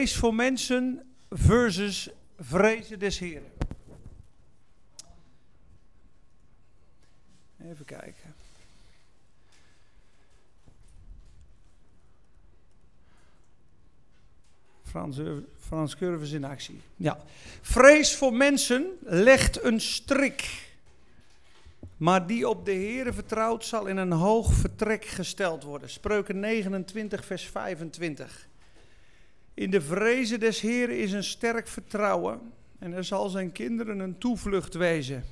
Vrees voor mensen versus vrezen des Heren. Even kijken. Frans, Frans Curvers in actie. Ja. Vrees voor mensen legt een strik. Maar die op de Heere vertrouwt zal in een hoog vertrek gesteld worden. Spreuken 29 vers 25. In de vrezen des Heeren is een sterk vertrouwen. En er zal zijn kinderen een toevlucht wezen.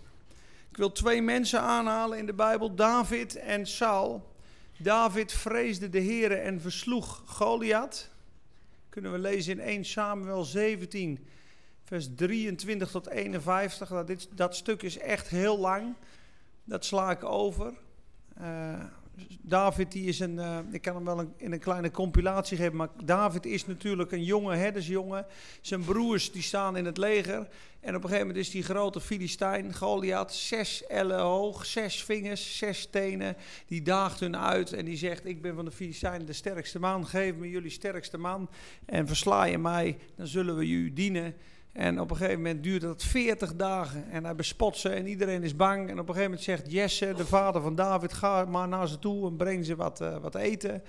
Ik wil twee mensen aanhalen in de Bijbel, David en Saul. David vreesde de Heere en versloeg Goliath. Kunnen we lezen in 1 Samuel 17, vers 23 tot 51. Dat, dit, dat stuk is echt heel lang. Dat sla ik over. Uh, David die is een, uh, ik kan hem wel in een kleine compilatie geven, maar David is natuurlijk een jonge herdersjongen. Zijn broers die staan in het leger. En op een gegeven moment is die grote Filistijn, Goliath, zes ellen hoog, zes vingers, zes tenen. Die daagt hun uit en die zegt, ik ben van de Filistijn de sterkste man, geef me jullie sterkste man en versla je mij, dan zullen we u dienen. En op een gegeven moment duurt dat 40 dagen. En hij bespot ze en iedereen is bang. En op een gegeven moment zegt Jesse, de vader van David, ga maar naar ze toe en breng ze wat, uh, wat eten.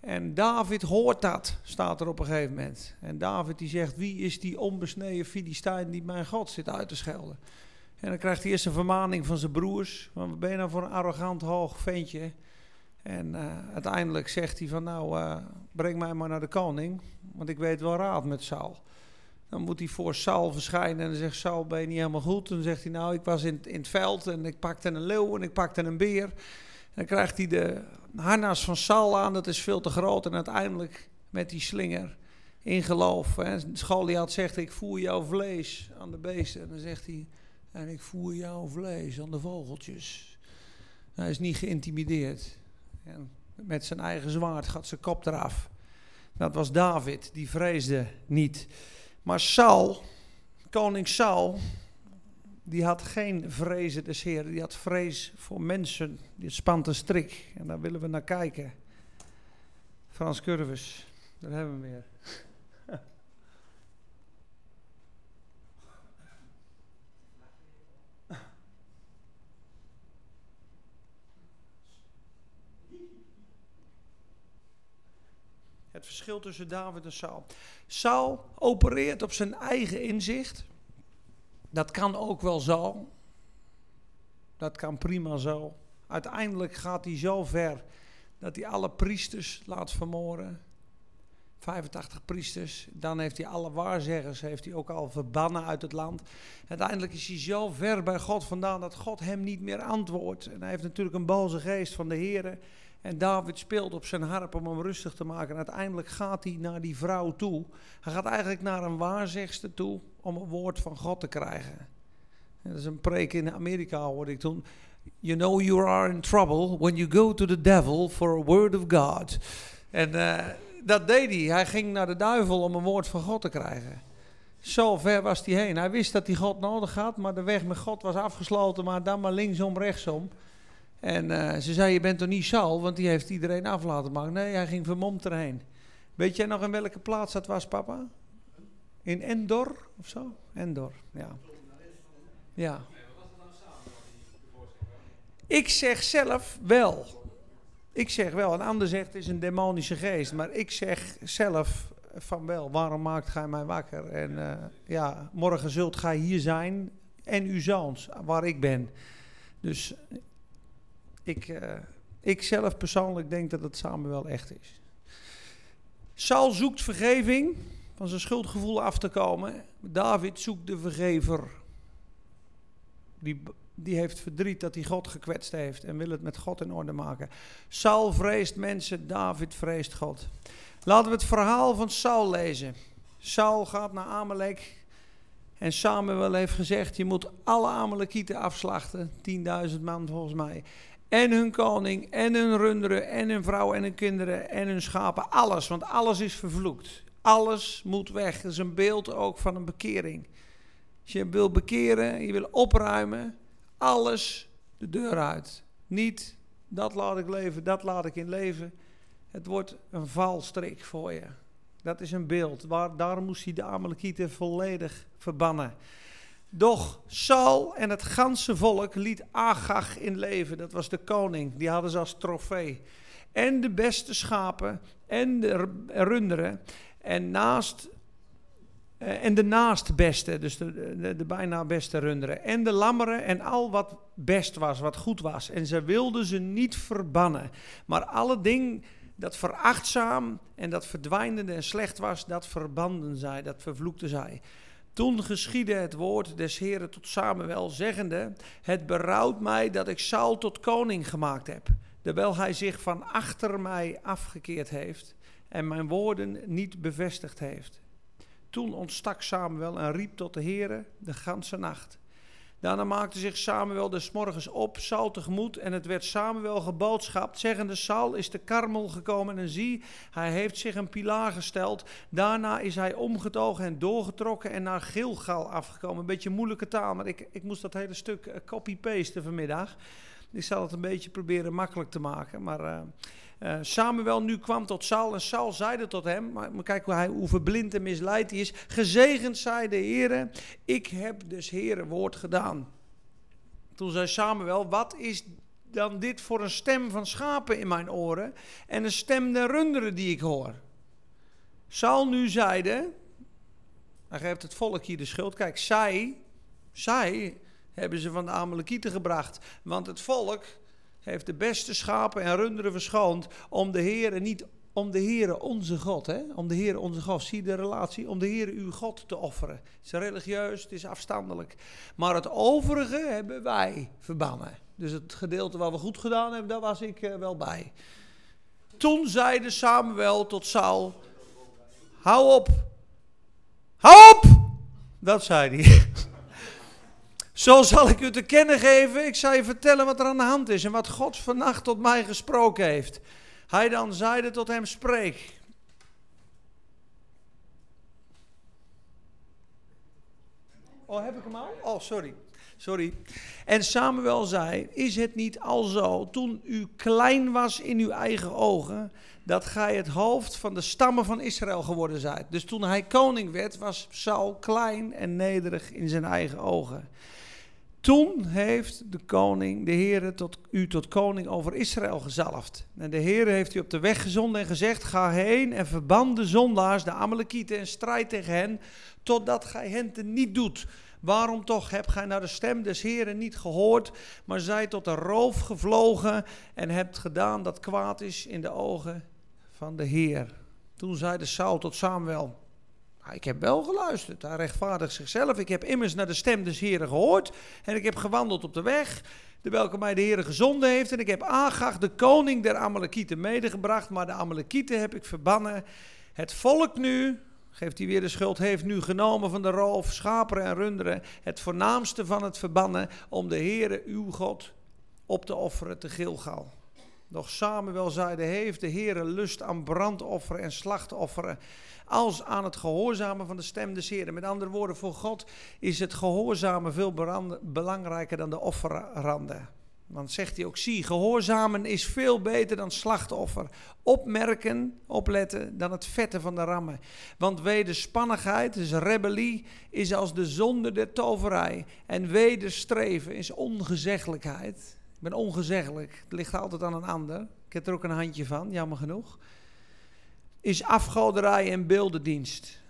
En David hoort dat, staat er op een gegeven moment. En David die zegt, wie is die onbesneden Filistijn die mijn God zit uit te schelden? En dan krijgt hij eerst een vermaning van zijn broers. Wat ben je nou voor een arrogant hoog ventje? En uh, uiteindelijk zegt hij van, nou, uh, breng mij maar naar de koning. Want ik weet wel raad met Saul. Dan moet hij voor Saul verschijnen en dan zegt Saul, ben je niet helemaal goed? Dan zegt hij, nou, ik was in, in het veld en ik pakte een leeuw en ik pakte een beer. En dan krijgt hij de harnas van Saul aan, dat is veel te groot. En uiteindelijk met die slinger in geloof. En Goliath zegt, ik voer jouw vlees aan de beesten. En dan zegt hij, en ik voer jouw vlees aan de vogeltjes. Hij is niet geïntimideerd. En met zijn eigen zwaard gaat zijn kop eraf. Dat was David, die vreesde niet. Maar Saul, koning Saul, die had geen vrezen des Heren, die had vrees voor mensen. Die spant een strik en daar willen we naar kijken. Frans Curvus, daar hebben we weer. Het verschil tussen David en Saul. Saul opereert op zijn eigen inzicht. Dat kan ook wel zo. Dat kan prima zo. Uiteindelijk gaat hij zo ver dat hij alle priesters laat vermoorden. 85 priesters. Dan heeft hij alle waarzeggers heeft hij ook al verbannen uit het land. Uiteindelijk is hij zo ver bij God vandaan dat God hem niet meer antwoordt. En hij heeft natuurlijk een boze geest van de Heer. En David speelt op zijn harp om hem rustig te maken. En uiteindelijk gaat hij naar die vrouw toe. Hij gaat eigenlijk naar een waarzegster toe om een woord van God te krijgen. En dat is een preek in Amerika hoorde ik toen. You know you are in trouble when you go to the devil for a word of God. En uh, dat deed hij. Hij ging naar de duivel om een woord van God te krijgen. Zo ver was hij heen. Hij wist dat hij God nodig had, maar de weg met God was afgesloten. Maar dan maar linksom, rechtsom. En uh, ze zei, je bent toch niet Saul, want die heeft iedereen af laten maken. Nee, hij ging vermomd erheen. Weet jij nog in welke plaats dat was, papa? In Endor of zo? Endor, ja. Ja. Ik zeg zelf wel. Ik zeg wel. Een ander zegt het is een demonische geest. Maar ik zeg zelf van wel. Waarom maakt gij mij wakker? En uh, ja, morgen zult gij hier zijn. En uw zoons, waar ik ben. Dus ik, uh, ik zelf persoonlijk denk dat het samen wel echt is. Saul zoekt vergeving van zijn schuldgevoel af te komen. David zoekt de vergever. Die, die heeft verdriet dat hij God gekwetst heeft en wil het met God in orde maken. Saul vreest mensen, David vreest God. Laten we het verhaal van Saul lezen. Saul gaat naar Amalek en Samuel heeft gezegd, je moet alle Amalekieten afslachten. 10.000 man volgens mij. En hun koning, en hun runderen, en hun vrouwen en hun kinderen, en hun schapen. Alles, want alles is vervloekt. Alles moet weg. Dat is een beeld ook van een bekering. Als je wil bekeren, je wil opruimen, alles de deur uit. Niet, dat laat ik leven, dat laat ik in leven. Het wordt een valstrik voor je. Dat is een beeld. Waar, daar moest hij de Amalekieten volledig verbannen. Doch Saul en het ganse volk liet Agag in leven. Dat was de koning. Die hadden ze als trofee. En de beste schapen en de runderen. En naast uh, en de naastbeste, dus de, de, bijna beste runderen. En de lammeren en al wat best was, wat goed was. En ze wilden ze niet verbannen. Maar alle ding dat verachtzaam en dat verdwijnende en slecht was, dat verbanden zij, dat vervloekten zij. Toen geschiedde het woord des Heren tot Samuel, zeggende: Het berouwt mij dat ik Saul tot koning gemaakt heb, terwijl hij zich van achter mij afgekeerd heeft en mijn woorden niet bevestigd heeft. Toen ontstak Samuel en riep tot de Heere de ganse nacht. Daarna maakte zich Samuel des morgens op, Saul tegemoet, en het werd Samuel geboodschapt, zeggende, Saul is de karmel gekomen, en zie, hij heeft zich een pilaar gesteld. Daarna is hij omgetogen en doorgetrokken en naar Gilgal afgekomen. Een beetje moeilijke taal, maar ik, ik moest dat hele stuk eh, copy-pasten vanmiddag. Ik zal het een beetje proberen makkelijk te maken, maar... Uh, uh, Samuel nu kwam tot Saul en Saul zeide tot hem, maar, kijk hoe, hij, hoe verblind en misleid hij is. Gezegend zij de Heere, ik heb dus Heere woord gedaan. Toen zei Samuel, wat is dan dit voor een stem van schapen in mijn oren en een stem der runderen die ik hoor? Saul nu zeide, hij geeft het volk hier de schuld, kijk, zij, zij hebben ze van de Amalekieten gebracht, want het volk heeft de beste schapen en runderen verschoond om de Heer niet om de Heere onze God, hè? om de Heere onze God, zie de relatie, om de Heere uw God te offeren. Het is religieus, het is afstandelijk. Maar het overige hebben wij verbannen. Dus het gedeelte wat we goed gedaan hebben, daar was ik uh, wel bij. Toen zeide Samuel tot Saul, hou op, hou op, dat zei hij. Zo zal ik u te kennen geven. Ik zal je vertellen wat er aan de hand is en wat God vannacht tot mij gesproken heeft. Hij dan zeide tot hem: Spreek. Oh, heb ik hem al? Oh, sorry. Sorry. En Samuel zei: Is het niet al zo, toen u klein was in uw eigen ogen, dat gij het hoofd van de stammen van Israël geworden zijt? Dus toen hij koning werd, was Saul klein en nederig in zijn eigen ogen. Toen heeft de koning, de Heer, tot, u tot koning over Israël gezalfd. En de Heer heeft u op de weg gezonden en gezegd: Ga heen en verban de zondaars, de Amalekieten, en strijd tegen hen, totdat gij hen te niet doet. Waarom toch hebt gij naar de stem des Heeren niet gehoord, maar zijt tot de roof gevlogen en hebt gedaan dat kwaad is in de ogen van de Heer? Toen zeide Saul tot Samuel: ik heb wel geluisterd. Hij rechtvaardigt zichzelf. Ik heb immers naar de stem des Heren gehoord. En ik heb gewandeld op de weg, de welke mij de Heer gezonden heeft. En ik heb Agag, de koning der Amalekieten, medegebracht. Maar de Amalekieten heb ik verbannen. Het volk nu, geeft hij weer de schuld, heeft nu genomen van de roof, schaperen en runderen. Het voornaamste van het verbannen om de Heere, uw God, op te offeren te Gilgal. Doch Samuel zeide, heeft de Heere lust aan brandofferen en slachtofferen als aan het gehoorzamen van de stem des Heren. Met andere woorden, voor God is het gehoorzamen veel belangrijker dan de offerranden. Want zegt hij ook, zie, gehoorzamen is veel beter dan slachtoffer. Opmerken, opletten, dan het vetten van de rammen. Want wederspannigheid, dus rebellie, is als de zonde der toverij. En wederstreven is ongezeggelijkheid. Ik ben ongezeggelijk, het ligt altijd aan een ander. Ik heb er ook een handje van, jammer genoeg is afgoderij en beeldendienst.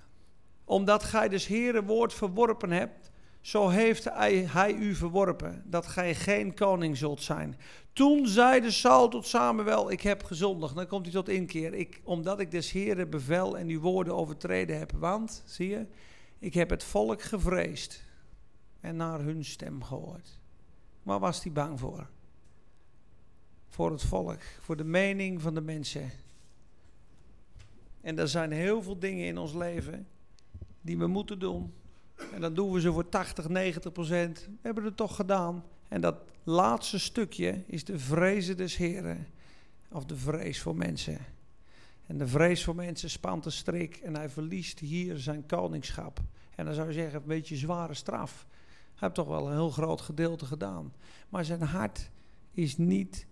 Omdat gij dus Heere woord verworpen hebt, zo heeft hij, u verworpen, dat gij geen koning zult zijn. Toen zeide Saul tot Samuel, ik heb gezondigd. Dan komt hij tot inkeer. Ik, omdat ik des Heere bevel en uw woorden overtreden heb. Want, zie je, ik heb het volk gevreesd en naar hun stem gehoord. Waar was hij bang voor? Voor het volk, voor de mening van de mensen. En er zijn heel veel dingen in ons leven die we moeten doen. En dan doen we ze voor 80, 90 procent. We hebben het toch gedaan. En dat laatste stukje is de vrezen des Heren. Of de vrees voor mensen. En de vrees voor mensen spant de strik en hij verliest hier zijn koningschap. En dan zou je zeggen, een beetje zware straf. Hij heeft toch wel een heel groot gedeelte gedaan. Maar zijn hart is niet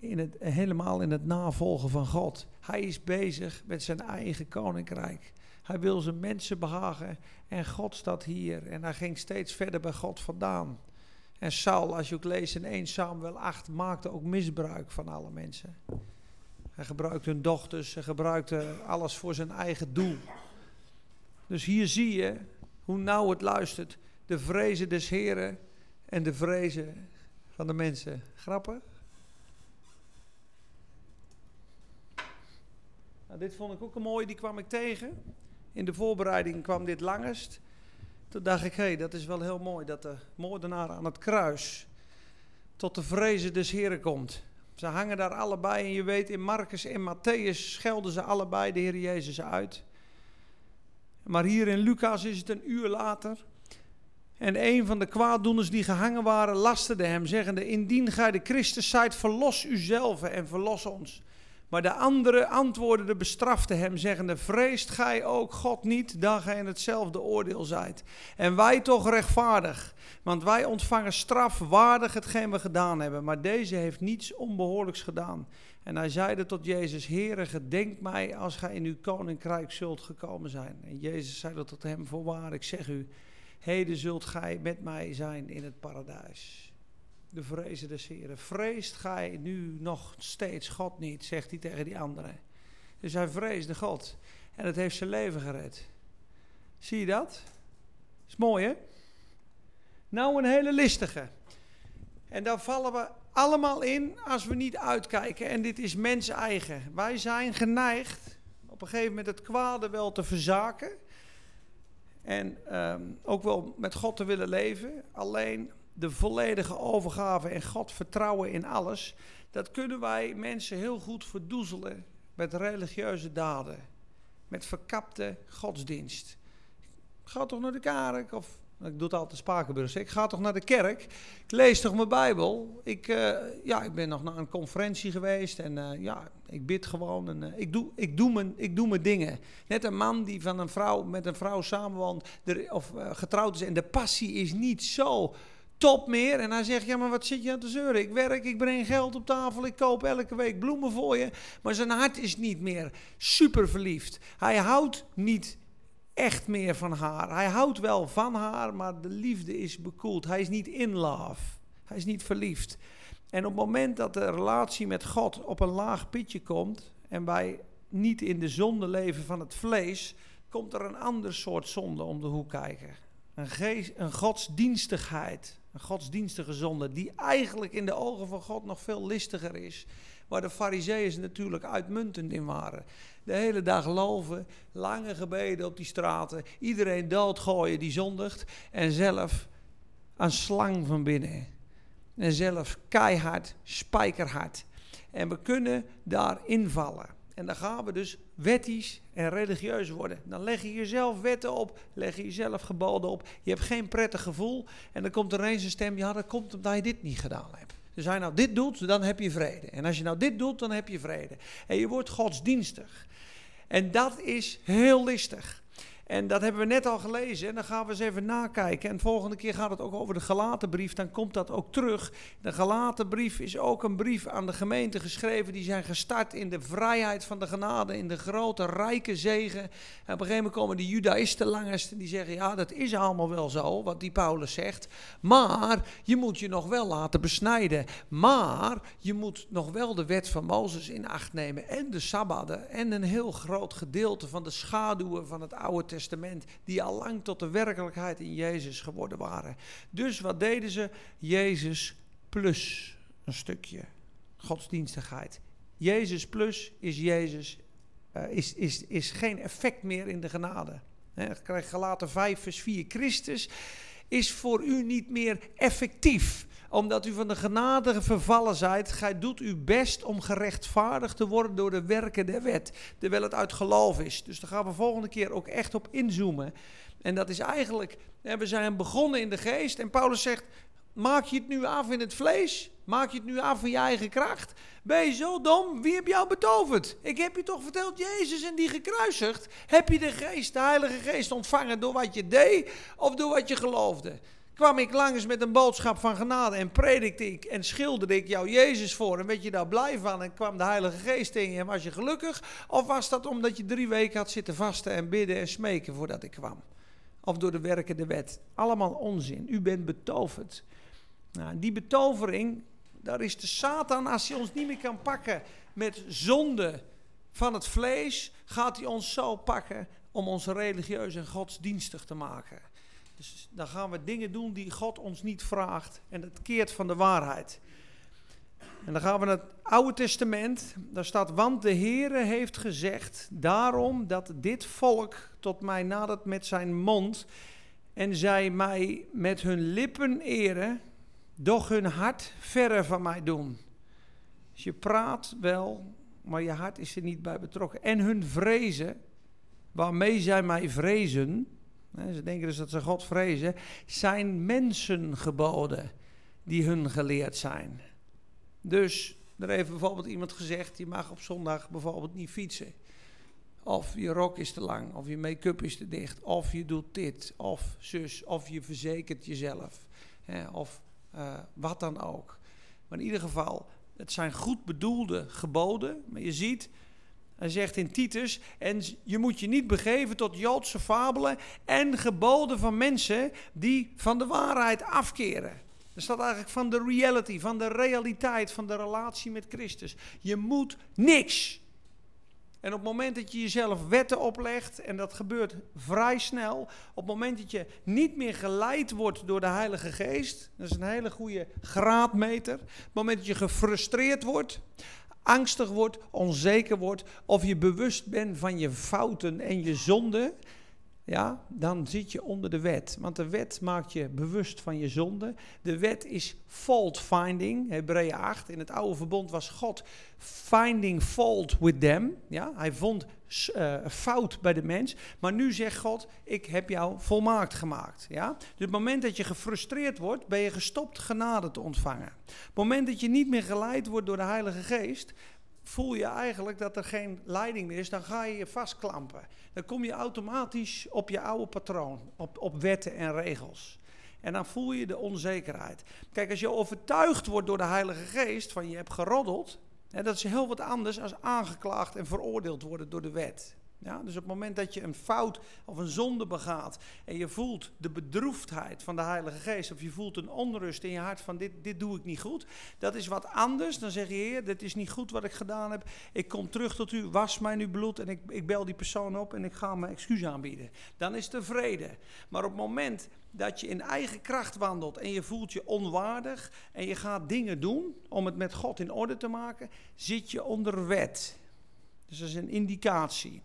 in het, helemaal in het navolgen van God. Hij is bezig met zijn eigen koninkrijk. Hij wil zijn mensen behagen en God staat hier. En hij ging steeds verder bij God vandaan. En Saul, als je ook leest in 1 Samuel 8, maakte ook misbruik van alle mensen. Hij gebruikte hun dochters, hij gebruikte alles voor zijn eigen doel. Dus hier zie je hoe nauw het luistert. De vrezen des Heren en de vrezen van de mensen. Grappig? Nou, dit vond ik ook een mooie, die kwam ik tegen. In de voorbereiding kwam dit langest. Toen dacht ik, hé, hey, dat is wel heel mooi dat de moordenaar aan het kruis tot de vrezen des Heren komt. Ze hangen daar allebei en je weet, in Marcus en Matthäus schelden ze allebei de Heer Jezus uit. Maar hier in Lucas is het een uur later. En een van de kwaaddoeners die gehangen waren, lasterde hem, zeggende: Indien gij de Christus zijt, verlos uzelf en verlos ons. Maar de andere antwoordde, bestrafte hem, zeggende: Vreest gij ook God niet, dat gij in hetzelfde oordeel zijt? En wij toch rechtvaardig, want wij ontvangen straf waardig hetgeen we gedaan hebben. Maar deze heeft niets onbehoorlijks gedaan. En hij zeide tot Jezus: Heere, gedenk mij als gij in uw koninkrijk zult gekomen zijn. En Jezus zeide tot hem: Voorwaar, ik zeg u, heden zult gij met mij zijn in het paradijs de vrezen des Heren. Vreest gij nu nog steeds God niet, zegt hij tegen die anderen. Dus hij vreesde God. En het heeft zijn leven gered. Zie je dat? Is mooi hè? Nou een hele listige. En daar vallen we allemaal in als we niet uitkijken. En dit is mens eigen. Wij zijn geneigd op een gegeven moment het kwade wel te verzaken. En ehm, ook wel met God te willen leven. Alleen de volledige overgave en God vertrouwen in alles, dat kunnen wij mensen heel goed verdoezelen met religieuze daden, met verkapte godsdienst. Ga toch naar de kerk of ik doe het altijd Spakenburg. Ik ga toch naar de kerk. Ik lees toch mijn Bijbel. Ik, uh, ja, ik ben nog naar een conferentie geweest. En uh, ja, ik bid gewoon. En, uh, ik, doe, ik, doe mijn, ik doe mijn dingen. Net een man die van een vrouw, met een vrouw samenwoont. of getrouwd is. En de passie is niet zo top meer. En hij zegt, ja, maar wat zit je aan te zeuren? Ik werk, ik breng geld op tafel, ik koop elke week bloemen voor je. Maar zijn hart is niet meer super verliefd. Hij houdt niet echt meer van haar. Hij houdt wel van haar, maar de liefde is bekoeld. Hij is niet in love. Hij is niet verliefd. En op het moment dat de relatie met God op een laag pitje komt en wij niet in de zonde leven van het vlees, komt er een ander soort zonde om de hoek kijken. Een, een godsdienstigheid. Een godsdienstige zonde, die eigenlijk in de ogen van God nog veel listiger is. Waar de fariseeën natuurlijk uitmuntend in waren. De hele dag loven, lange gebeden op die straten. Iedereen doodgooien die zondigt. En zelf een slang van binnen. En zelf keihard, spijkerhard. En we kunnen daar invallen. En dan gaan we dus wettisch en religieus worden. Dan leg je jezelf wetten op, leg je jezelf geboden op. Je hebt geen prettig gevoel. En dan komt er eens een stem, ja dat komt omdat je dit niet gedaan hebt. Dus als je nou dit doet, dan heb je vrede. En als je nou dit doet, dan heb je vrede. En je wordt godsdienstig. En dat is heel listig. En dat hebben we net al gelezen. En dan gaan we eens even nakijken. En de volgende keer gaat het ook over de Galatenbrief. Dan komt dat ook terug. De Galatenbrief is ook een brief aan de gemeente geschreven. Die zijn gestart in de vrijheid van de genade. In de grote, rijke zegen. En op een gegeven moment komen de judaïsten langst. Die zeggen, ja, dat is allemaal wel zo, wat die Paulus zegt. Maar je moet je nog wel laten besnijden. Maar je moet nog wel de wet van Mozes in acht nemen. En de Sabbaten. En een heel groot gedeelte van de schaduwen van het Oude Testament Testament, die al lang tot de werkelijkheid in Jezus geworden waren. Dus wat deden ze? Jezus plus een stukje godsdienstigheid. Jezus plus is Jezus, uh, is, is, is geen effect meer in de genade. He, krijg gelaten 5 vers 4. Christus is voor u niet meer effectief omdat u van de genade vervallen zijt, gij doet uw best om gerechtvaardigd te worden door de werken der wet, terwijl het uit geloof is. Dus daar gaan we volgende keer ook echt op inzoomen. En dat is eigenlijk, we zijn begonnen in de geest en Paulus zegt, maak je het nu af in het vlees? Maak je het nu af van je eigen kracht? Ben je zo dom? Wie heb jou betoverd? Ik heb je toch verteld, Jezus en die gekruisigd. Heb je de geest, de heilige geest ontvangen door wat je deed of door wat je geloofde? Kwam ik langs met een boodschap van genade en predikte ik en schilderde ik jou Jezus voor. En werd je daar blij van en kwam de Heilige Geest in je en was je gelukkig? Of was dat omdat je drie weken had zitten vasten en bidden en smeken voordat ik kwam? Of door de werken de wet? Allemaal onzin. U bent betoverd. Nou, die betovering, daar is de Satan, als hij ons niet meer kan pakken met zonde van het vlees, gaat hij ons zo pakken om ons religieus en godsdienstig te maken. Dus dan gaan we dingen doen die God ons niet vraagt en het keert van de waarheid. En dan gaan we naar het Oude Testament. Daar staat, want de Heere heeft gezegd, daarom dat dit volk tot mij nadert met zijn mond en zij mij met hun lippen eren, doch hun hart verre van mij doen. Dus je praat wel, maar je hart is er niet bij betrokken. En hun vrezen, waarmee zij mij vrezen, ze denken dus dat ze God vrezen, zijn mensengeboden die hun geleerd zijn. Dus er heeft bijvoorbeeld iemand gezegd, je mag op zondag bijvoorbeeld niet fietsen. Of je rok is te lang, of je make-up is te dicht, of je doet dit, of zus, of je verzekert jezelf. Hè, of uh, wat dan ook. Maar in ieder geval, het zijn goed bedoelde geboden. Maar je ziet, hij zegt in Titus, en je moet je niet begeven tot Joodse fabelen en geboden van mensen die van de waarheid afkeren. Er staat eigenlijk van de reality, van de realiteit, van de relatie met Christus. Je moet niks. En op het moment dat je jezelf wetten oplegt, en dat gebeurt vrij snel, op het moment dat je niet meer geleid wordt door de Heilige Geest, dat is een hele goede graadmeter. Op het moment dat je gefrustreerd wordt, angstig wordt, onzeker wordt, of je bewust bent van je fouten en je zonden, ja, dan zit je onder de wet. Want de wet maakt je bewust van je zonde. De wet is fault finding. Hebreeën 8. In het oude verbond was God finding fault with them. Ja, hij vond uh, fout bij de mens. Maar nu zegt God, ik heb jou volmaakt gemaakt. Ja? Dus het moment dat je gefrustreerd wordt, ben je gestopt genade te ontvangen. Het moment dat je niet meer geleid wordt door de Heilige Geest, voel je eigenlijk dat er geen leiding meer is, dan ga je je vastklampen. Dan kom je automatisch op je oude patroon, op, op wetten en regels. En dan voel je de onzekerheid. Kijk, als je overtuigd wordt door de Heilige Geest van je hebt geroddeld, dat is heel wat anders als aangeklaagd en veroordeeld worden door de wet. Ja, dus op het moment dat je een fout of een zonde begaat en je voelt de bedroefdheid van de Heilige Geest of je voelt een onrust in je hart van dit, dit doe ik niet goed, dat is wat anders. Dan zeg je Heer, dit is niet goed wat ik gedaan heb. Ik kom terug tot u, was mij nu bloed en ik, ik bel die persoon op en ik ga mijn excuus aanbieden. Dan is er vrede. Maar op het moment dat je in eigen kracht wandelt en je voelt je onwaardig en je gaat dingen doen om het met God in orde te maken, zit je onder wet. Dus dat is een indicatie.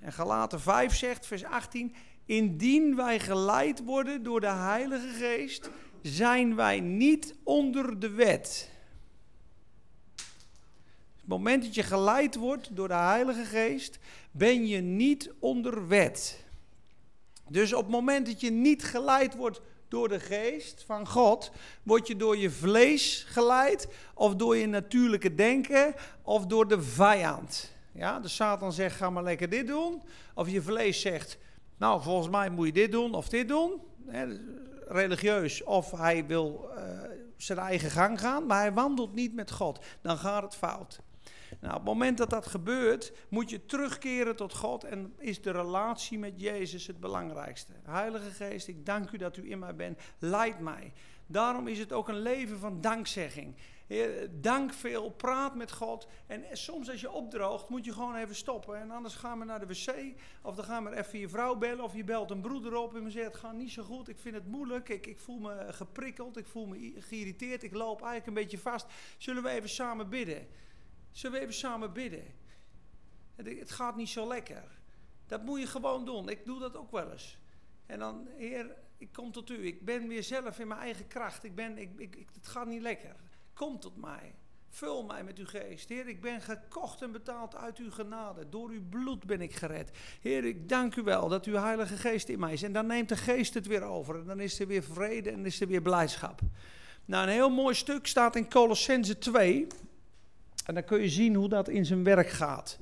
En Galaten 5 zegt, vers 18, indien wij geleid worden door de Heilige Geest, zijn wij niet onder de wet. Op het moment dat je geleid wordt door de Heilige Geest, ben je niet onder wet. Dus op het moment dat je niet geleid wordt door de geest van God, word je door je vlees geleid, of door je natuurlijke denken, of door de vijand. Ja, de Satan zegt, ga maar lekker dit doen. Of je vlees zegt, nou, volgens mij moet je dit doen of dit doen. religieus. Of hij wil uh, zijn eigen gang gaan, maar hij wandelt niet met God. Dan gaat het fout. Nou, op het moment dat dat gebeurt, moet je terugkeren tot God en is de relatie met Jezus het belangrijkste. Heilige Geest, ik dank u dat u in mij bent. Leid mij. Daarom is het ook een leven van dankzegging. Heer, dank veel, praat met God. En soms als je opdroogt, moet je gewoon even stoppen. En anders gaan we naar de wc. Of dan gaan we even je vrouw bellen. Of je belt een broeder op en je zegt, het gaat niet zo goed. Ik vind het moeilijk. Ik, ik voel me geprikkeld. Ik voel me geïrriteerd. Ik loop eigenlijk een beetje vast. Zullen we even samen bidden? Zullen we even samen bidden? Het, het gaat niet zo lekker. Dat moet je gewoon doen. Ik doe dat ook wel eens. En dan, Heer, ik kom tot u. Ik ben weer zelf in mijn eigen kracht. Ik ben, ik, ik, het gaat niet lekker. Kom tot mij. Vul mij met uw geest. Heer, ik ben gekocht en betaald uit uw genade. Door uw bloed ben ik gered. Heer, ik dank u wel dat uw Heilige Geest in mij is. En dan neemt de Geest het weer over. En dan is er weer vrede en is er weer blijdschap. Nou, een heel mooi stuk staat in Colossense 2. En dan kun je zien hoe dat in zijn werk gaat.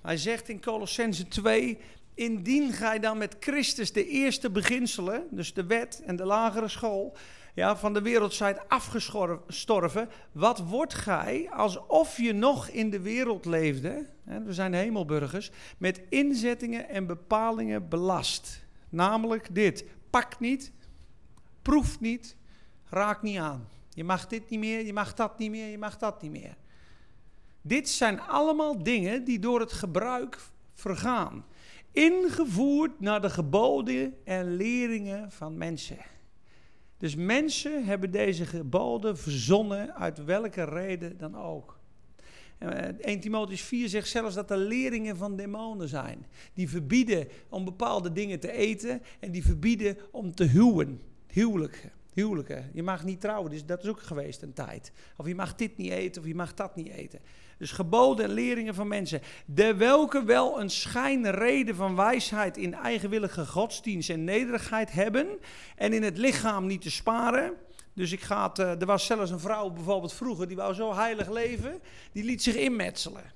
Hij zegt in Colossense 2: Indien gij dan met Christus de eerste beginselen, dus de wet en de lagere school, ja, van de wereld zijt afgestorven, wat wordt gij alsof je nog in de wereld leefde, we zijn hemelburgers, met inzettingen en bepalingen belast. Namelijk dit, pak niet, proef niet, raak niet aan. Je mag dit niet meer, je mag dat niet meer, je mag dat niet meer. Dit zijn allemaal dingen die door het gebruik vergaan. Ingevoerd naar de geboden en leringen van mensen. Dus mensen hebben deze geboden verzonnen uit welke reden dan ook. 1 eh, Timotheus 4 zegt zelfs dat er leringen van demonen zijn. Die verbieden om bepaalde dingen te eten en die verbieden om te huwen. Huwelijk huwelijken. Je mag niet trouwen, dus dat is ook geweest een tijd. Of je mag dit niet eten, of je mag dat niet eten. Dus geboden en leringen van mensen. De welke wel een schijnreden van wijsheid in eigenwillige godsdienst en nederigheid hebben. En in het lichaam niet te sparen. Dus ik ga het, uh, er was zelfs een vrouw bijvoorbeeld vroeger, die wou zo heilig leven. Die liet zich inmetselen.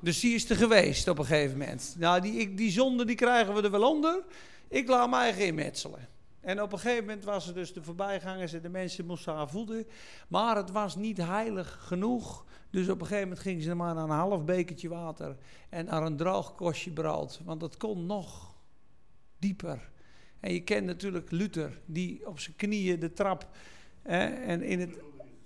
Dus die is er geweest op een gegeven moment. Nou, die, die zonde die krijgen we er wel onder. Ik laat mij eigen inmetselen. En op een gegeven moment was het dus de voorbijgangers en de mensen moesten haar voeden. Maar het was niet heilig genoeg. Dus op een gegeven moment gingen ze maar naar een half bekertje water en naar een droog kostje brood. Want dat kon nog dieper. En je kent natuurlijk Luther, die op zijn knieën de trap en in het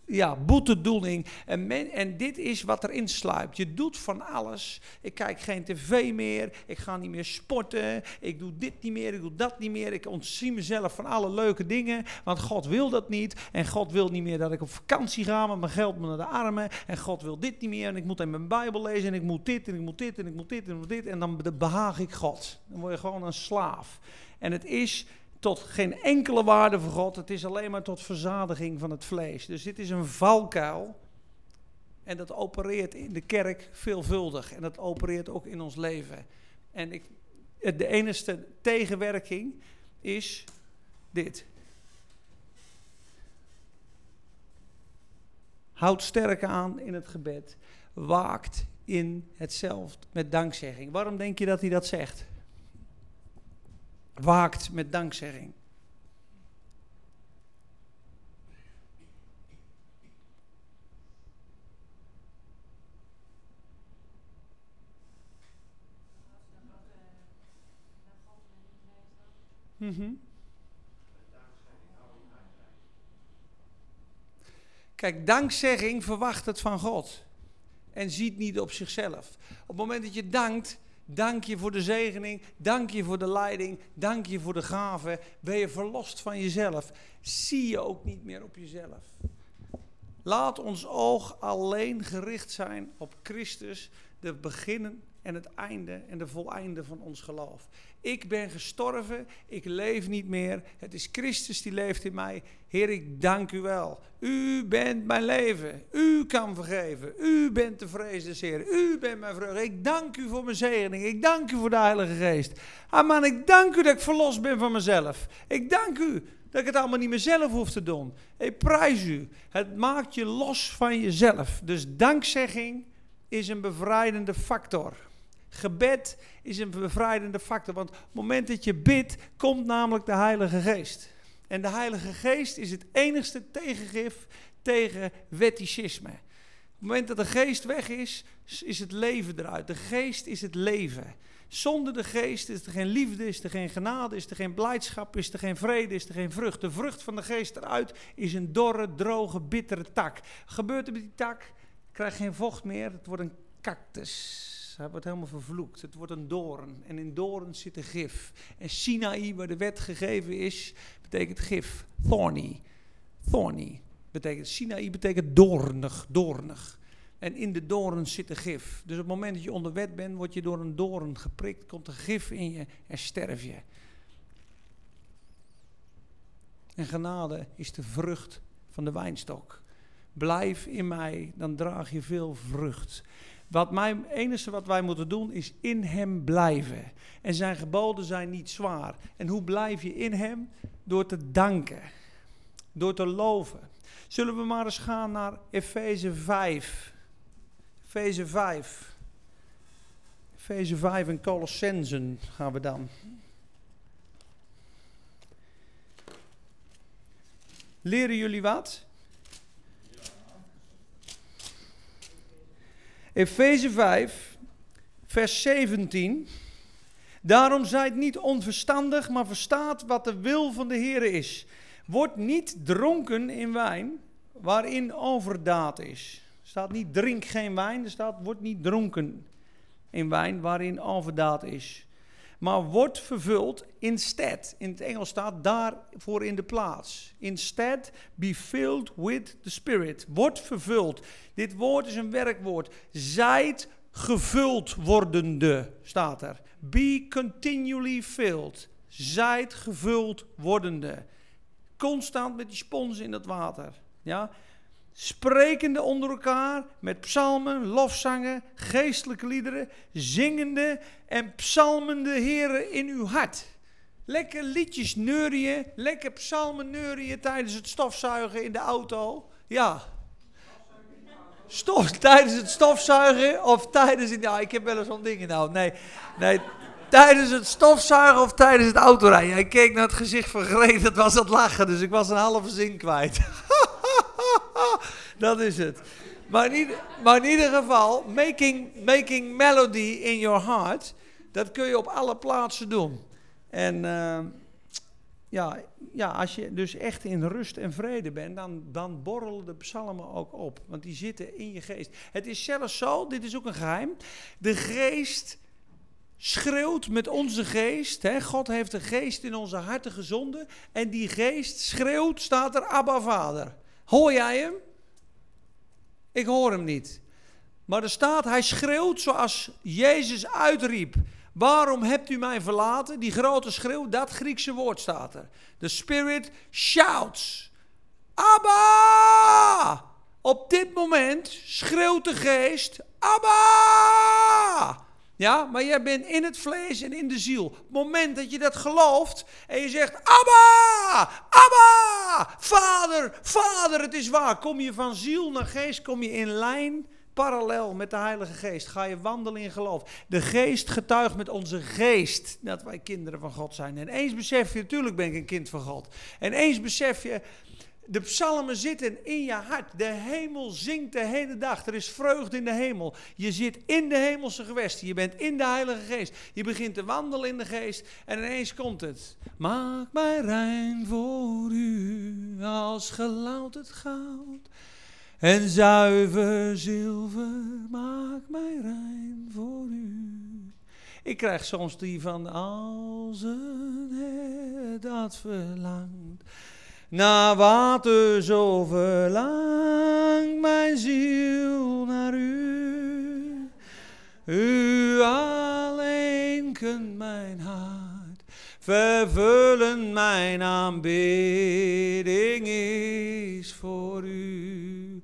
ja, boetedoening. En, en dit is wat erin sluipt. Je doet van alles. Ik kijk geen tv meer. Ik ga niet meer sporten. Ik doe dit niet meer. Ik doe dat niet meer. Ik ontzie mezelf van alle leuke dingen. Want God wil dat niet. En God wil niet meer dat ik op vakantie ga met mijn geld naar de armen. En God wil dit niet meer. En ik moet in mijn Bijbel lezen. En ik moet dit en ik moet dit en ik moet dit en ik moet dit. En dan behaag ik God. Dan word je gewoon een slaaf. En het is tot geen enkele waarde voor God. Het is alleen maar tot verzadiging van het vlees. Dus dit is een valkuil. En dat opereert in de kerk veelvuldig. En dat opereert ook in ons leven. En ik, de enige tegenwerking is dit. Houd sterk aan in het gebed. Waakt in hetzelfde met dankzegging. Waarom denk je dat hij dat zegt? Waakt met dankzegging. Mm Kijk, dankzegging verwacht het van God. En ziet niet op zichzelf. Op het moment dat je dankt, Dank je voor de zegening. Dank je voor de leiding. Dank je voor de gave. Ben je verlost van jezelf. Zie je ook niet meer op jezelf. Laat ons oog alleen gericht zijn op Christus, de beginnen en het einde en de voleinde van ons geloof. Ik ben gestorven, ik leef niet meer. Het is Christus die leeft in mij. Heer, ik dank u wel. U bent mijn leven. U kan vergeven. U bent de vrees Heer. U bent mijn vreugde. Ik dank u voor mijn zegening. Ik dank u voor de Heilige Geest. Ah man, ik dank u dat ik verlost ben van mezelf. Ik dank u dat ik het allemaal niet meer zelf hoef te doen. Ik prijs u. Het maakt je los van jezelf. Dus dankzegging is een bevrijdende factor. Gebed is een bevrijdende factor. Want op het moment dat je bidt, komt namelijk de Heilige Geest. En de Heilige Geest is het enigste tegengif tegen wetticisme. Op het moment dat de geest weg is, is het leven eruit. De geest is het leven. Zonder de geest is er geen liefde, is er geen genade, is er geen blijdschap, is er geen vrede, is er geen vrucht. De vrucht van de geest eruit is een dorre, droge, bittere tak. Gebeurt er met die tak? Krijgt geen vocht meer, het wordt een cactus. Hij wordt helemaal vervloekt. Het wordt een doorn. En in doorn zit een gif. En Sinaï, waar de wet gegeven is, betekent gif. Thorny. Thorny. Betekent, Sinaï betekent doornig, doornig. En in de doorn zit een gif. Dus op het moment dat je onder wet bent, word je door een doorn geprikt, komt er gif in je en sterf je. En genade is de vrucht van de wijnstok. Blijf in mij, dan draag je veel vrucht. Wat mij, het enige wat wij moeten doen is in hem blijven. En zijn geboden zijn niet zwaar. En hoe blijf je in hem? Door te danken. Door te loven. Zullen we maar eens gaan naar Efeze 5. Efeze 5. Efeze 5 en Colossensen gaan we dan. Leren jullie wat? Efeze 5, vers 17. Daarom zijt niet onverstandig, maar verstaat wat de wil van de Heer is. Word niet dronken in wijn, waarin overdaad is. Er staat niet drink geen wijn, er staat word niet dronken in wijn, waarin overdaad is. Maar wordt vervuld instead. In het Engels staat daarvoor in de plaats. Instead be filled with the Spirit. Wordt vervuld. Dit woord is een werkwoord. Zijt gevuld wordende, staat er. Be continually filled. Zijt gevuld wordende. Constant met die spons in dat water. Ja? Sprekende onder elkaar met psalmen, lofzangen, geestelijke liederen, zingende en psalmende heren in uw hart. Lekker liedjes neurien, lekker psalmen neurien tijdens het stofzuigen in de auto. Ja. Stof, tijdens het stofzuigen of tijdens... Ja, ik heb wel eens zo'n ding nou. Nee, nee, tijdens het stofzuigen of tijdens het autorijden. Hij keek naar het gezicht van Greet, dat was het lachen, dus ik was een halve zin kwijt. dat is het. Maar in, ieder, maar in ieder geval, making, making melody in your heart, dat kun je op alle plaatsen doen. En uh, ja, ja, als je dus echt in rust en vrede bent, dan, dan borrelen de psalmen ook op. Want die zitten in je geest. Het is zelfs zo, dit is ook een geheim, de geest schreeuwt met onze geest. Hè? God heeft een geest in onze harten gezonden. En die geest schreeuwt, staat er, Abba Vader. Hoor jij hem? Ik hoor hem niet. Maar er staat, hij schreeuwt zoals Jezus uitriep. Waarom hebt u mij verlaten? Die grote schreeuw, dat Griekse woord staat er. The Spirit shouts. Abba! Op dit moment schreeuwt de geest, Abba! Ja, maar jij bent in het vlees en in de ziel. Op het moment dat je dat gelooft en je zegt, Abba, Abba, Vader, Vader, het is waar. Kom je van ziel naar geest, kom je in lijn, parallel met de Heilige Geest. Ga je wandelen in geloof. De geest getuigt met onze geest dat wij kinderen van God zijn. En eens besef je, natuurlijk ben ik een kind van God. En eens besef je, de psalmen zitten in je hart. De hemel zingt de hele dag. Er is vreugde in de hemel. Je zit in de hemelse gewesten. Je bent in de Heilige Geest. Je begint te wandelen in de Geest. En ineens komt het. Maak mij rein voor u als gelouterd goud. En zuiver zilver, maak mij rein voor u. Ik krijg soms die van als hert dat verlangt naar water zo verlangt mijn ziel naar u. U alleen kunt mijn hart vervullen, mijn aanbidding is voor u.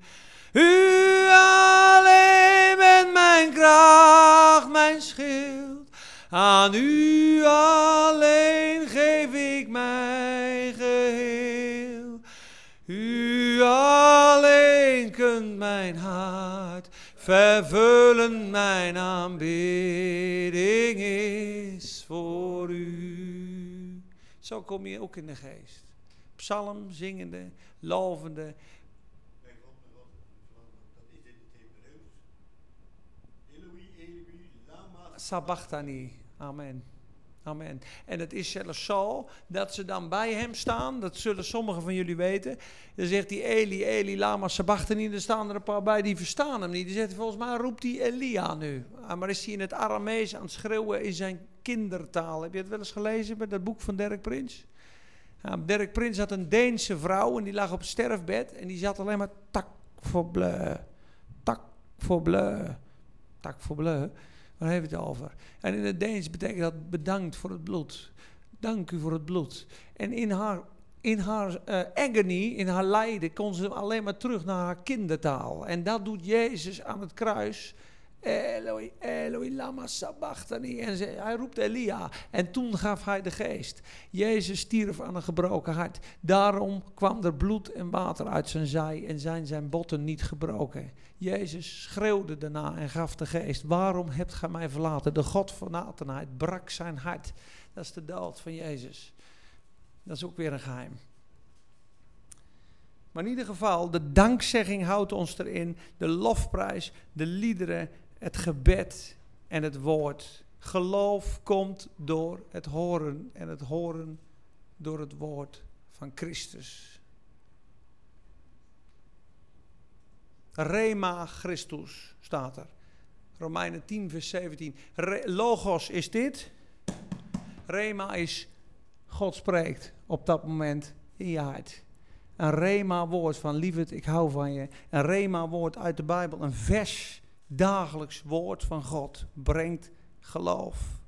U alleen bent mijn kracht, mijn schild, aan u alleen geef ik mij kunt mijn hart vervullen, mijn aanbidding is voor u. Zo kom je ook in de geest. Psalm zingende, lovende. Sabachthani. Amen. Amen. En het is zelfs zo dat ze dan bij hem staan. Dat zullen sommigen van jullie weten. Dan zegt hij Eli, Eli, lama sabachthani. Er staan er een paar bij die verstaan hem niet. Die zegt volgens mij roept hij Elia nu. Ah, maar is hij in het Aramees aan het schreeuwen in zijn kindertaal. Heb je het wel eens gelezen met dat boek van Dirk Prins? Ja, Dirk Prins had een Deense vrouw en die lag op sterfbed. En die zat alleen maar tak voor bleu, tak voor bleu, tak voor bleu. Waar heeft het over? En in het Deens betekent dat bedankt voor het bloed. Dank u voor het bloed. En in haar, in haar uh, agony, in haar lijden, kon ze alleen maar terug naar haar kindertaal. En dat doet Jezus aan het kruis. Eloi, Eloi, lama sabachthani. En hij roept Elia. En toen gaf hij de geest. Jezus stierf aan een gebroken hart. Daarom kwam er bloed en water uit zijn zij en zijn zijn botten niet gebroken. Jezus schreeuwde daarna en gaf de geest. Waarom hebt gij mij verlaten? De God van brak zijn hart. Dat is de dood van Jezus. Dat is ook weer een geheim. Maar in ieder geval, de dankzegging houdt ons erin. De lofprijs, de liederen, het gebed en het woord. Geloof komt door het horen en het horen door het woord van Christus. Rema Christus staat er. Romeinen 10, vers 17. logos is dit. Rema is God spreekt op dat moment in je hart. Een rema-woord van lieverd, ik hou van je. Een rema-woord uit de Bijbel, een vers, dagelijks woord van God, brengt geloof.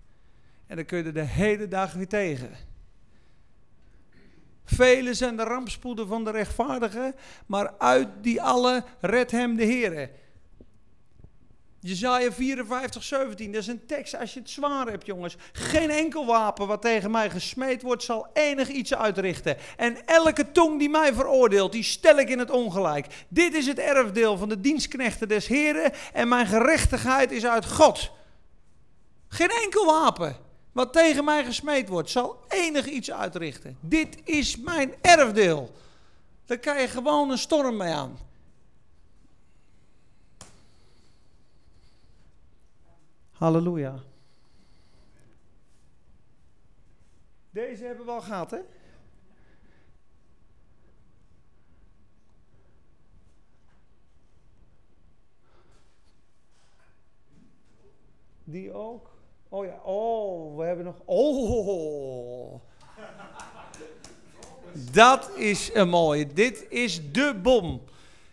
En dan kun je de hele dag weer tegen. Velen zijn de rampspoeden van de rechtvaardigen, maar uit die alle redt hem de Heer. Jezaja 54, 17, dat is een tekst als je het zwaar hebt, jongens. Geen enkel wapen wat tegen mij gesmeed wordt, zal enig iets uitrichten. En elke tong die mij veroordeelt, die stel ik in het ongelijk. Dit is het erfdeel van de dienstknechten des Heren en mijn gerechtigheid is uit God. Geen enkel wapen wat tegen mij gesmeed wordt, zal enig iets uitrichten. Dit is mijn erfdeel. Daar kan je gewoon een storm mee aan. Halleluja. Deze hebben we al gehad, hè? Die ook? Oh ja, oh, we hebben nog. Oh! Dat is een mooie. Dit is de bom.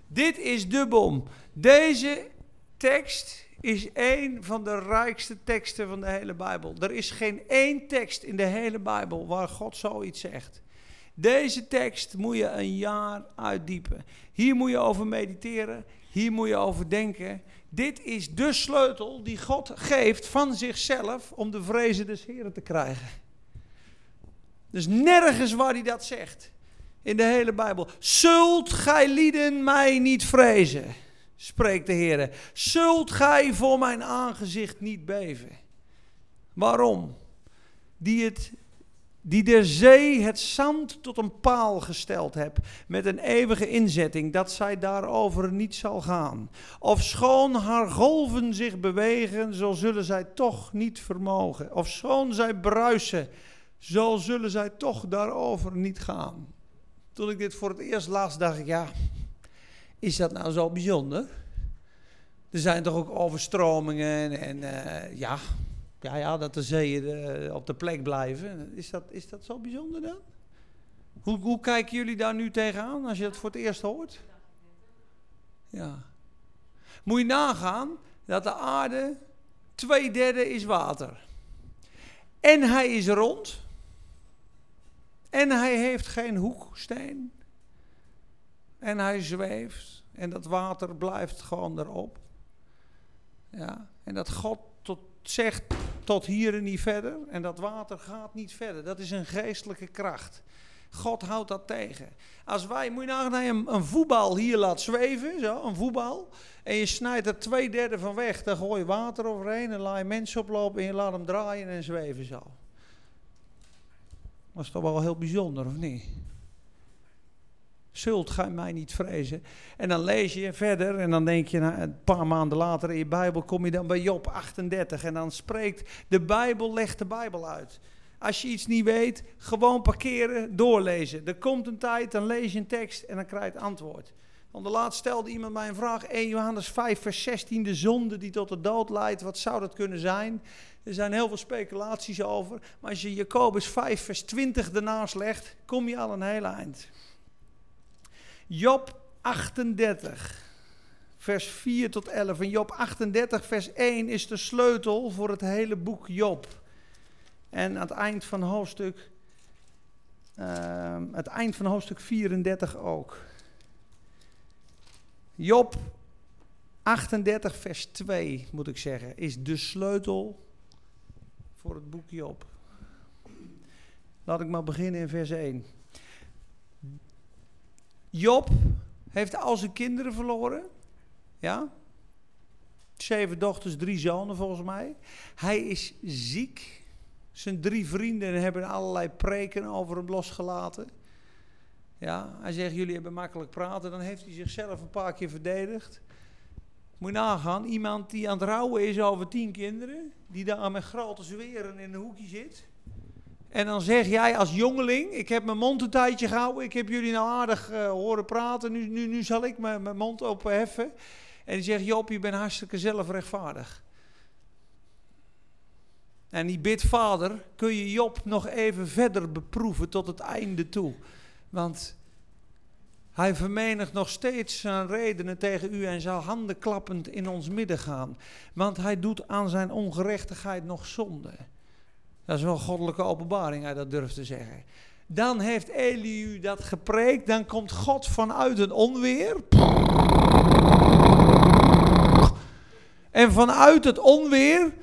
Dit is de bom. Deze tekst is een van de rijkste teksten van de hele Bijbel. Er is geen één tekst in de hele Bijbel waar God zoiets zegt. Deze tekst moet je een jaar uitdiepen. Hier moet je over mediteren, hier moet je over denken. Dit is de sleutel die God geeft van zichzelf om de vrezen des Heren te krijgen. Dus nergens waar hij dat zegt in de hele Bijbel. Zult gij lieden mij niet vrezen? spreekt de Heer. Zult gij voor mijn aangezicht niet beven? Waarom? Die, het, die de zee het zand tot een paal gesteld hebt, met een eeuwige inzetting, dat zij daarover niet zal gaan. Of schoon haar golven zich bewegen, zo zullen zij toch niet vermogen. Of schoon zij bruisen, zo zullen zij toch daarover niet gaan. Toen ik dit voor het eerst las, dacht ik, ja, is dat nou zo bijzonder? Er zijn toch ook overstromingen en uh, ja, ja, ja, dat de zeeën uh, op de plek blijven. Is dat, is dat zo bijzonder dan? Hoe, hoe kijken jullie daar nu tegenaan als je dat voor het eerst hoort? Ja. Moet je nagaan dat de aarde twee derde is water. En hij is rond. En hij heeft geen hoeksteen. En hij zweeft. En dat water blijft gewoon erop. Ja, en dat God tot, zegt tot hier en niet verder. En dat water gaat niet verder. Dat is een geestelijke kracht. God houdt dat tegen. Als wij, moet je nagaan, een, een voetbal hier laat zweven, zo, een voetbal. En je snijdt er twee derde van weg. Dan gooi je water overheen en laat je mensen oplopen en je laat hem draaien en zweven zo. Dat is toch wel heel bijzonder, of niet? Zult gij mij niet vrezen? En dan lees je verder en dan denk je, nou, een paar maanden later in je Bijbel kom je dan bij Job 38 en dan spreekt de Bijbel, legt de Bijbel uit. Als je iets niet weet, gewoon parkeren, doorlezen. Er komt een tijd, dan lees je een tekst en dan krijg je het antwoord. Want de laatst stelde iemand mij een vraag, 1 Johannes 5 vers 16, de zonde die tot de dood leidt, wat zou dat kunnen zijn? Er zijn heel veel speculaties over, maar als je Jacobus 5 vers 20 ernaast legt, kom je al een heel eind. Job 38, vers 4 tot 11. En Job 38, vers 1 is de sleutel voor het hele boek Job. En aan het eind van hoofdstuk, uh, het eind van hoofdstuk 34 ook. Job 38 vers 2 moet ik zeggen, is de sleutel voor het boek Job. Laat ik maar beginnen in vers 1. Job heeft al zijn kinderen verloren. Ja? Zeven dochters, drie zonen volgens mij. Hij is ziek. Zijn drie vrienden hebben allerlei preken over hem losgelaten. Ja, hij zegt, jullie hebben makkelijk praten. Dan heeft hij zichzelf een paar keer verdedigd. Moet je nagaan, iemand die aan het rouwen is over tien kinderen, die daar met grote zweren in een hoekje zit. En dan zeg jij als jongeling, ik heb mijn mond een tijdje gehouden, ik heb jullie nou aardig uh, horen praten, nu, nu, nu zal ik mijn, mijn mond opheffen. En die zegt, Job, je bent hartstikke zelfrechtvaardig. En die bidt, vader, kun je Job nog even verder beproeven tot het einde toe. Want hij vermenigt nog steeds zijn redenen tegen u en zal handen klappend in ons midden gaan. Want hij doet aan zijn ongerechtigheid nog zonde. Dat is wel goddelijke openbaring, hij dat durft te zeggen. Dan heeft Eliu dat gepreekt, dan komt God vanuit het onweer. En vanuit het onweer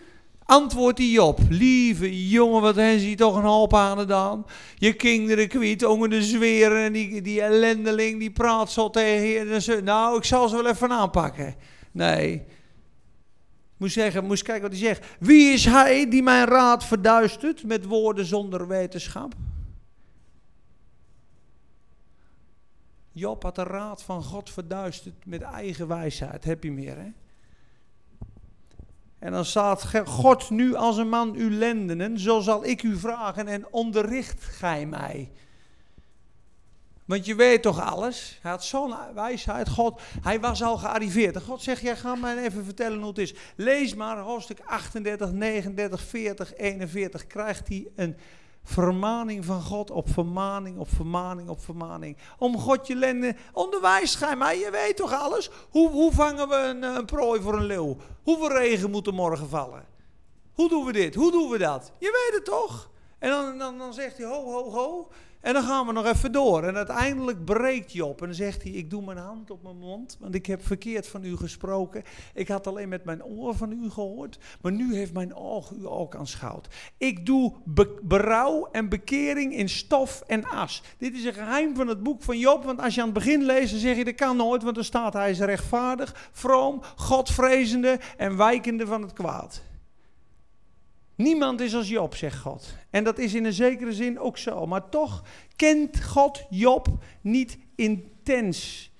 antwoordt hij op. Lieve jongen, wat hebben ze toch een hoop aan. Je kinderen kwijt, onder de zweren en die, die ellendeling die praat zo tegen je. Nou, ik zal ze wel even aanpakken. Nee. Moest zeggen, moest kijken wat hij zegt. Wie is hij die mijn raad verduistert met woorden zonder wetenschap? Job had de raad van God verduisterd met eigen wijsheid. Heb je meer, hè? En dan staat God nu als een man u lendenen, zo zal ik u vragen en onderricht gij mij. Want je weet toch alles? Hij had zo'n wijsheid. God, hij was al gearriveerd. En God zegt, jij ga mij even vertellen hoe het is. Lees maar hoofdstuk 38, 39, 40, 41. Krijgt hij een vermaning van God op vermaning, op vermaning, op vermaning. Om God je lenden, onderwijs gij mij, je weet toch alles? Hoe, hoe vangen we een, een prooi voor een leeuw? Hoeveel regen moet er morgen vallen? Hoe doen we dit? Hoe doen we dat? Je weet het toch? En dan, dan, dan zegt hij, ho, ho, ho. En dan gaan we nog even door. En uiteindelijk breekt Job. En dan zegt hij: Ik doe mijn hand op mijn mond. Want ik heb verkeerd van u gesproken. Ik had alleen met mijn oor van u gehoord. Maar nu heeft mijn oog u ook aanschouwd. Ik doe berouw en bekering in stof en as. Dit is een geheim van het boek van Job. Want als je aan het begin leest, dan zeg je: Dat kan nooit. Want er staat: Hij is rechtvaardig, vroom, godvrezende en wijkende van het kwaad. Niemand is als Job, zegt God. En dat is in een zekere zin ook zo. Maar toch kent God Job niet intens.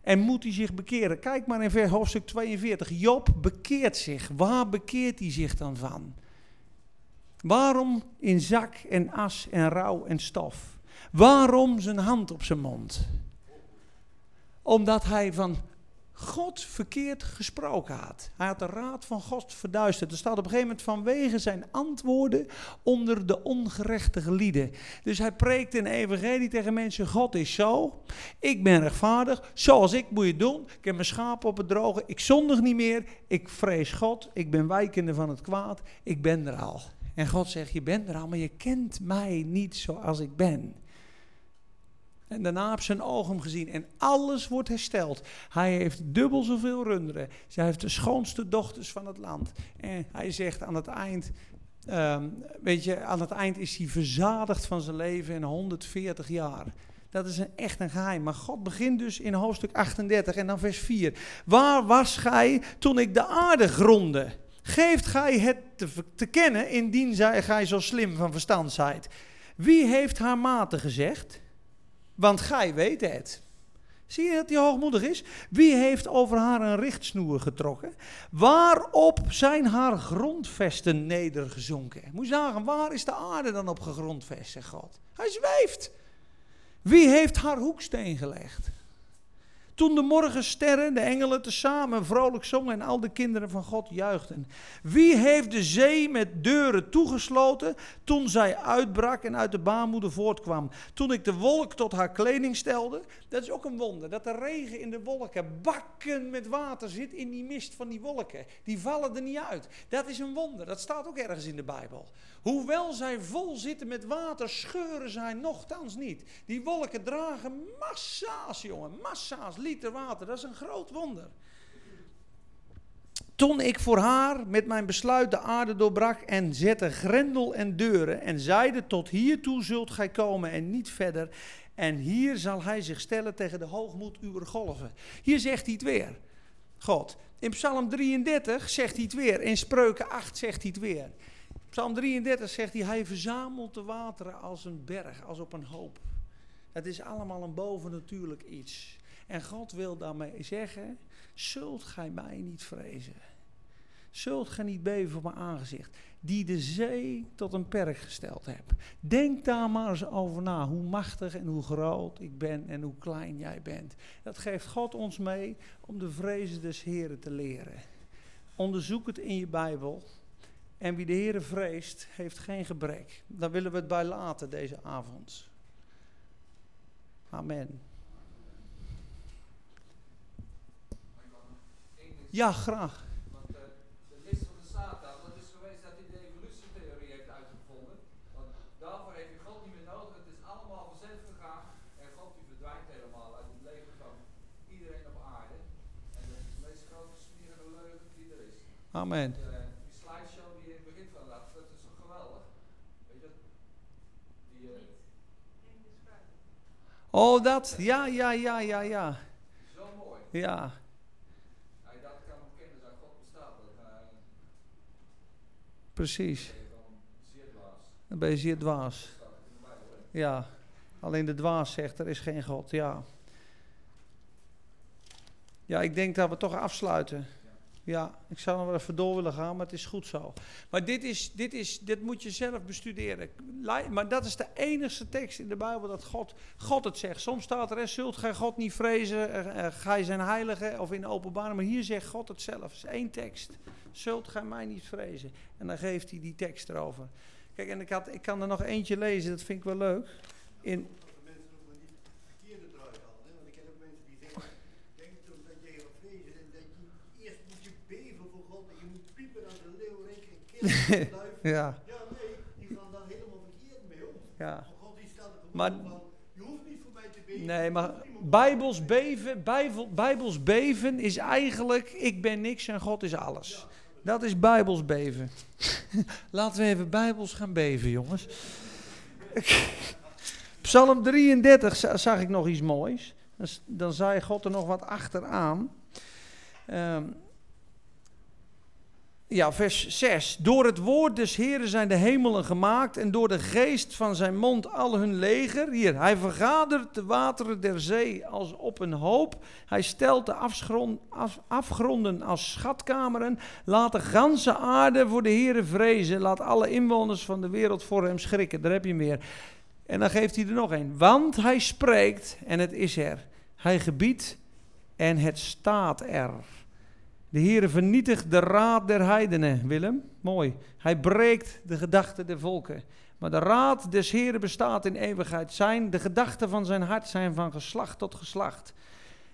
En moet hij zich bekeren. Kijk maar in vers hoofdstuk 42. Job bekeert zich. Waar bekeert hij zich dan van? Waarom in zak en as en rouw en stof? Waarom zijn hand op zijn mond? Omdat hij van God verkeerd gesproken had. Hij had de raad van God verduisterd. Er staat op een gegeven moment vanwege zijn antwoorden onder de ongerechtige lieden. Dus hij preekt in evangelie tegen mensen, God is zo, ik ben rechtvaardig, zoals ik moet je doen. Ik heb mijn schapen op het droge, ik zondig niet meer, ik vrees God, ik ben wijkende van het kwaad, ik ben er al. En God zegt, je bent er al, maar je kent mij niet zoals ik ben. En daarna heb zijn ogen gezien en alles wordt hersteld. Hij heeft dubbel zoveel runderen. Zij heeft de schoonste dochters van het land. En hij zegt aan het eind, ehm, weet je, aan het eind is hij verzadigd van zijn leven in 140 jaar. Dat is een, echt een geheim. Maar God begint dus in hoofdstuk 38 en dan vers 4. Waar was gij toen ik de aarde gronde? Geeft gij het te, te kennen indien zij, gij zo slim van verstand zijt? Wie heeft haar maten gezegd? Want gij weet het. Zie je dat hij hoogmoedig is? Wie heeft over haar een richtsnoer getrokken? Waarop zijn haar grondvesten nedergezonken? Moet je waar is de aarde dan op gegrondvest, zegt God? Hij zweeft. Wie heeft haar hoeksteen gelegd? Toen de morgensterren, de engelen tezamen vrolijk zongen en al de kinderen van God juichten. Wie heeft de zee met deuren toegesloten toen zij uitbrak en uit de baarmoeder voortkwam? Toen ik de wolk tot haar kleding stelde. Dat is ook een wonder, dat de regen in de wolken bakken met water zit in die mist van die wolken. Die vallen er niet uit. Dat is een wonder, dat staat ook ergens in de Bijbel. Hoewel zij vol zitten met water, scheuren zij nochtans niet. Die wolken dragen massa's, jongen, massa's liter water. Dat is een groot wonder. Toen ik voor haar met mijn besluit de aarde doorbrak en zette grendel en deuren en zeide tot hiertoe zult gij komen en niet verder. En hier zal hij zich stellen tegen de hoogmoed uw golven. Hier zegt hij het weer. God. In Psalm 33 zegt hij het weer. In Spreuken 8 zegt hij het weer. Psalm 33 zegt hij, hij verzamelt de wateren als een berg, als op een hoop. Het is allemaal een bovennatuurlijk iets. En God wil daarmee zeggen, zult gij mij niet vrezen? Zult gij niet beven voor mijn aangezicht, die de zee tot een perk gesteld hebt? Denk daar maar eens over na, hoe machtig en hoe groot ik ben en hoe klein jij bent. Dat geeft God ons mee om de vrezen des Heren te leren. Onderzoek het in je Bijbel. En wie de Heere vreest, heeft geen gebrek. Daar willen we het bij laten deze avond. Amen. Ja, graag. Want uh, de list van de Satan, dat is geweest dat hij de evolutietheorie heeft uitgevonden. Want daarvoor heeft je God niet meer nodig. Het is allemaal vanzelf gegaan. En God die verdwijnt helemaal uit het leven van iedereen op aarde. En dat is de meest grote smerige leugen die er is. Amen. Uh, die slideshow die in het begin van dat is toch geweldig. Weet je dat? Die, uh, Oh, dat. Ja, ja, ja, ja, ja. zo mooi. Ja, Als je dat kan ontkennen dat God bestaat, dan uh, precies. Dan ben je zeer dwaas. Ja. Alleen de dwaas zegt, er is geen God. Ja. Ja, ik denk dat we toch afsluiten. Ja, ik zou nog wel even door willen gaan, maar het is goed zo. Maar dit, is, dit, is, dit moet je zelf bestuderen. Maar dat is de enige tekst in de Bijbel dat God, God het zegt. Soms staat er, zult gij God niet vrezen, gij zijn heilige, of in de openbare. Maar hier zegt God het zelf. Het is één tekst. Zult gij mij niet vrezen. En dan geeft hij die tekst erover. Kijk, en ik, had, ik kan er nog eentje lezen, dat vind ik wel leuk. In, Dat de mensen ook maar niet het verkeerde eruit halen. Hè? Want ik ken ook mensen die zeggen, denk toch dat je gaat vrezen en dat je eerst moet je beven voor God en je moet piepen aan de leeuw, renken en killen duif. ja, Ja, nee, die gaan daar helemaal verkeerd mee om. ja. Maar God die staat er Maar- van, je hoeft niet voor mij te beven. Nee, maar Bijbels beven, Bijbel, Bijbels beven is eigenlijk, ik ben niks en God is alles. Dat is Bijbels beven. Laten we even Bijbels gaan beven, jongens. Psalm 33 za- zag ik nog iets moois. Dan zei God er nog wat achteraan. Ehm, ja, vers 6. Door het woord des Heren zijn de hemelen gemaakt en door de geest van zijn mond al hun leger. Hier, hij vergadert de wateren der zee als op een hoop. Hij stelt de afgronden als schatkameren. Laat de ganse aarde voor de Heren vrezen. Laat alle inwoners van de wereld voor hem schrikken. Daar heb je meer. En dan geeft hij er nog een. Want hij spreekt en het is er. Hij gebiedt en het staat er. De Heere vernietigt de raad der heidenen, Willem. Mooi. Hij breekt de gedachten der volken. Maar de raad des Heeren bestaat in eeuwigheid. Zijn, de gedachten van zijn hart zijn van geslacht tot geslacht.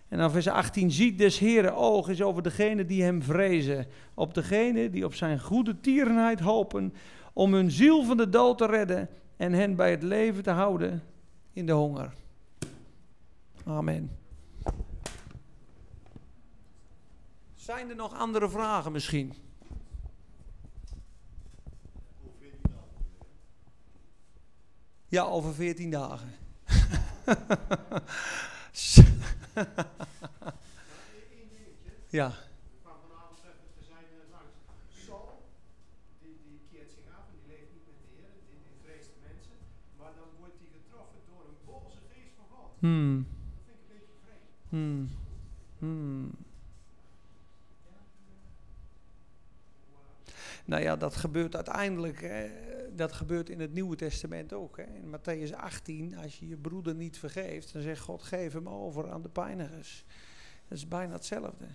En dan vers 18. Ziet des Heeren oog is over degenen die hem vrezen. Op degenen die op zijn goede tierenheid hopen. Om hun ziel van de dood te redden. En hen bij het leven te houden in de honger. Amen. Zijn er nog andere vragen misschien? Hoe vind dat? Ja, over 14 dagen. Ja, vanavond even te zijn eh, langs. Saul, die, die keert zich af en die leeft niet met de Heer, die, die vreest mensen. Maar dan wordt hij getroffen door een boze geest van God. Dat vind ik een beetje vreemd. Nou ja, dat gebeurt uiteindelijk, eh, dat gebeurt in het Nieuwe Testament ook. Hè. In Matthäus 18, als je je broeder niet vergeeft, dan zegt God, geef hem over aan de pijnigers. Dat is bijna hetzelfde.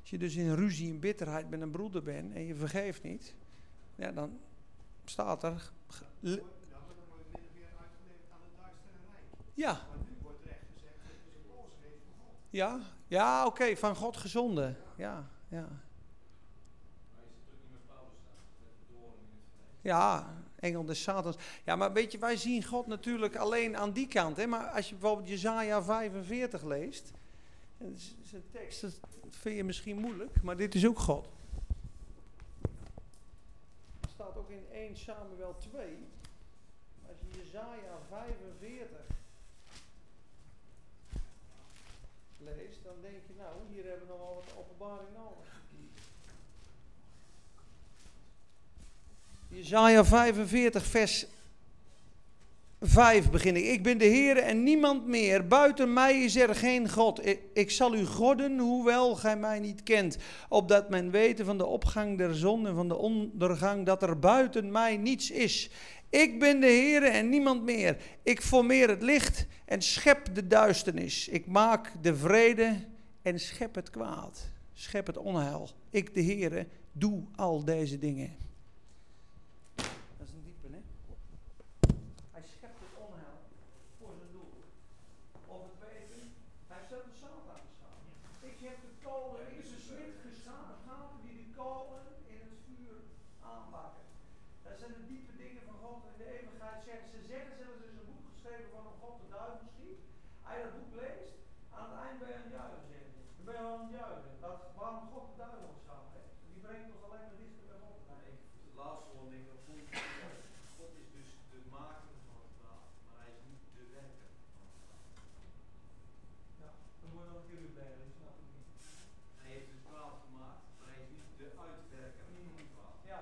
Als je dus in ruzie en bitterheid met een broeder bent en je vergeeft niet, ja, dan staat er... Ja, ja, ja oké, van God gezonden. Ja, ja. Ja, engel des Satans. Ja, maar weet je, wij zien God natuurlijk alleen aan die kant. Hè? Maar als je bijvoorbeeld Jezaja 45 leest, dat is, een tekst, dat vind je misschien moeilijk, maar dit is ook God. Het staat ook in 1 Samuel 2. Als je Jezaja 45 leest, dan denk je, nou, hier hebben we nog wel wat openbaring nodig. Jezaja 45, vers 5 begin ik. Ik ben de Heer en niemand meer. Buiten mij is er geen God. Ik, ik, zal u godden, hoewel gij mij niet kent. Opdat men weten van de opgang der zon en van de ondergang dat er buiten mij niets is. Ik ben de Heer en niemand meer. Ik formeer het licht en schep de duisternis. Ik maak de vrede en schep het kwaad. Schep het onheil. Ik, de Heer, doe al deze dingen. Dat is een diepe, hè? Hij schept het onheil voor zijn doel. Of het weten, hij zet de Satan geschapen. Ik heb de kolen, er is een smid geschapen die de kolen in het vuur aanpakken. Dat zijn de diepe dingen van God in de eeuwigheid. Zeggen. Ze zeggen zelfs, er is een boek geschreven van hoe God de duivel schiet. Als je dat boek leest, aan het eind ben je aan het juichen, zeggen ze. Dan ben je aan het juichen. Dat, waarom God de duivel geschapen heeft. Die brengt ons alleen maar dichter bij God. Nee, het laatste wat ik nog vond, God is dus de maker van het kwaad, maar hij is niet de werker van het kwaad. Ja, dan moet je nog een keer uitleggen, ik snap het niet. Hij heeft het kwaad gemaakt, maar hij is niet de uitwerker van het kwaad. Ja,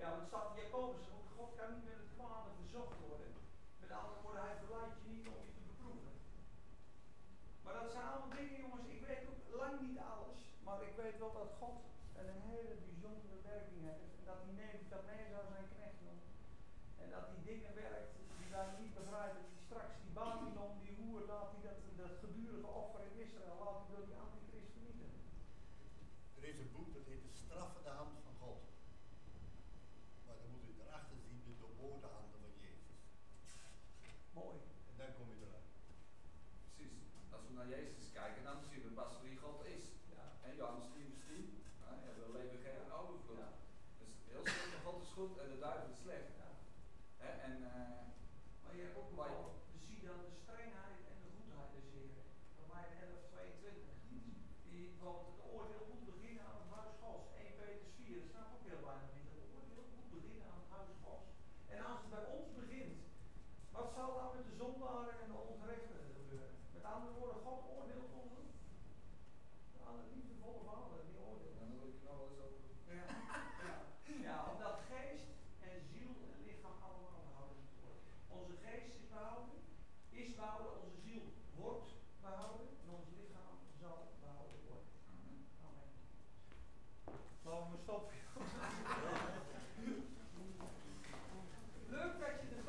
ja want het staat in Jacobus ook, God kan niet met het kwade verzocht worden. Met andere woorden, hij verleidt je niet om je te beproeven. Maar dat zijn allemaal dingen, jongens, ik weet ook lang niet alles, maar ik weet wel dat God een hele bijzondere werking heeft. En dat hij Nebuchadnezzar zijn knecht noemt. En dat hij dingen werkt die wij niet begrijpen. Die straks die Babylon, die hoer, laat hij dat, dat gedurige offer in Israël, laat hij door die antichrist vernietigen. Er is een boek dat heet De Straffende Hand van God. Maar dan moet je erachter zien de doorboorde handen van Jezus. Mooi. En dan kom je eruit. Precies. Als we naar Jezus kijken, dan zien we pas wie God is. Ja. En Johannes 10 vers 10. hè, ja, we leven geen overvloed. Ja. Dus heel simpel, God is goed en de duivel is slecht. Eh, maar je hebt ook wel, we zien dan de strengheid en de goedheid des Heren. Romeinen 11, 22. Die, want het oordeel moet beginnen. behouden, onze ziel wordt behouden en ons lichaam zal behouden worden. Mhm. Amen. Laten we stoppen.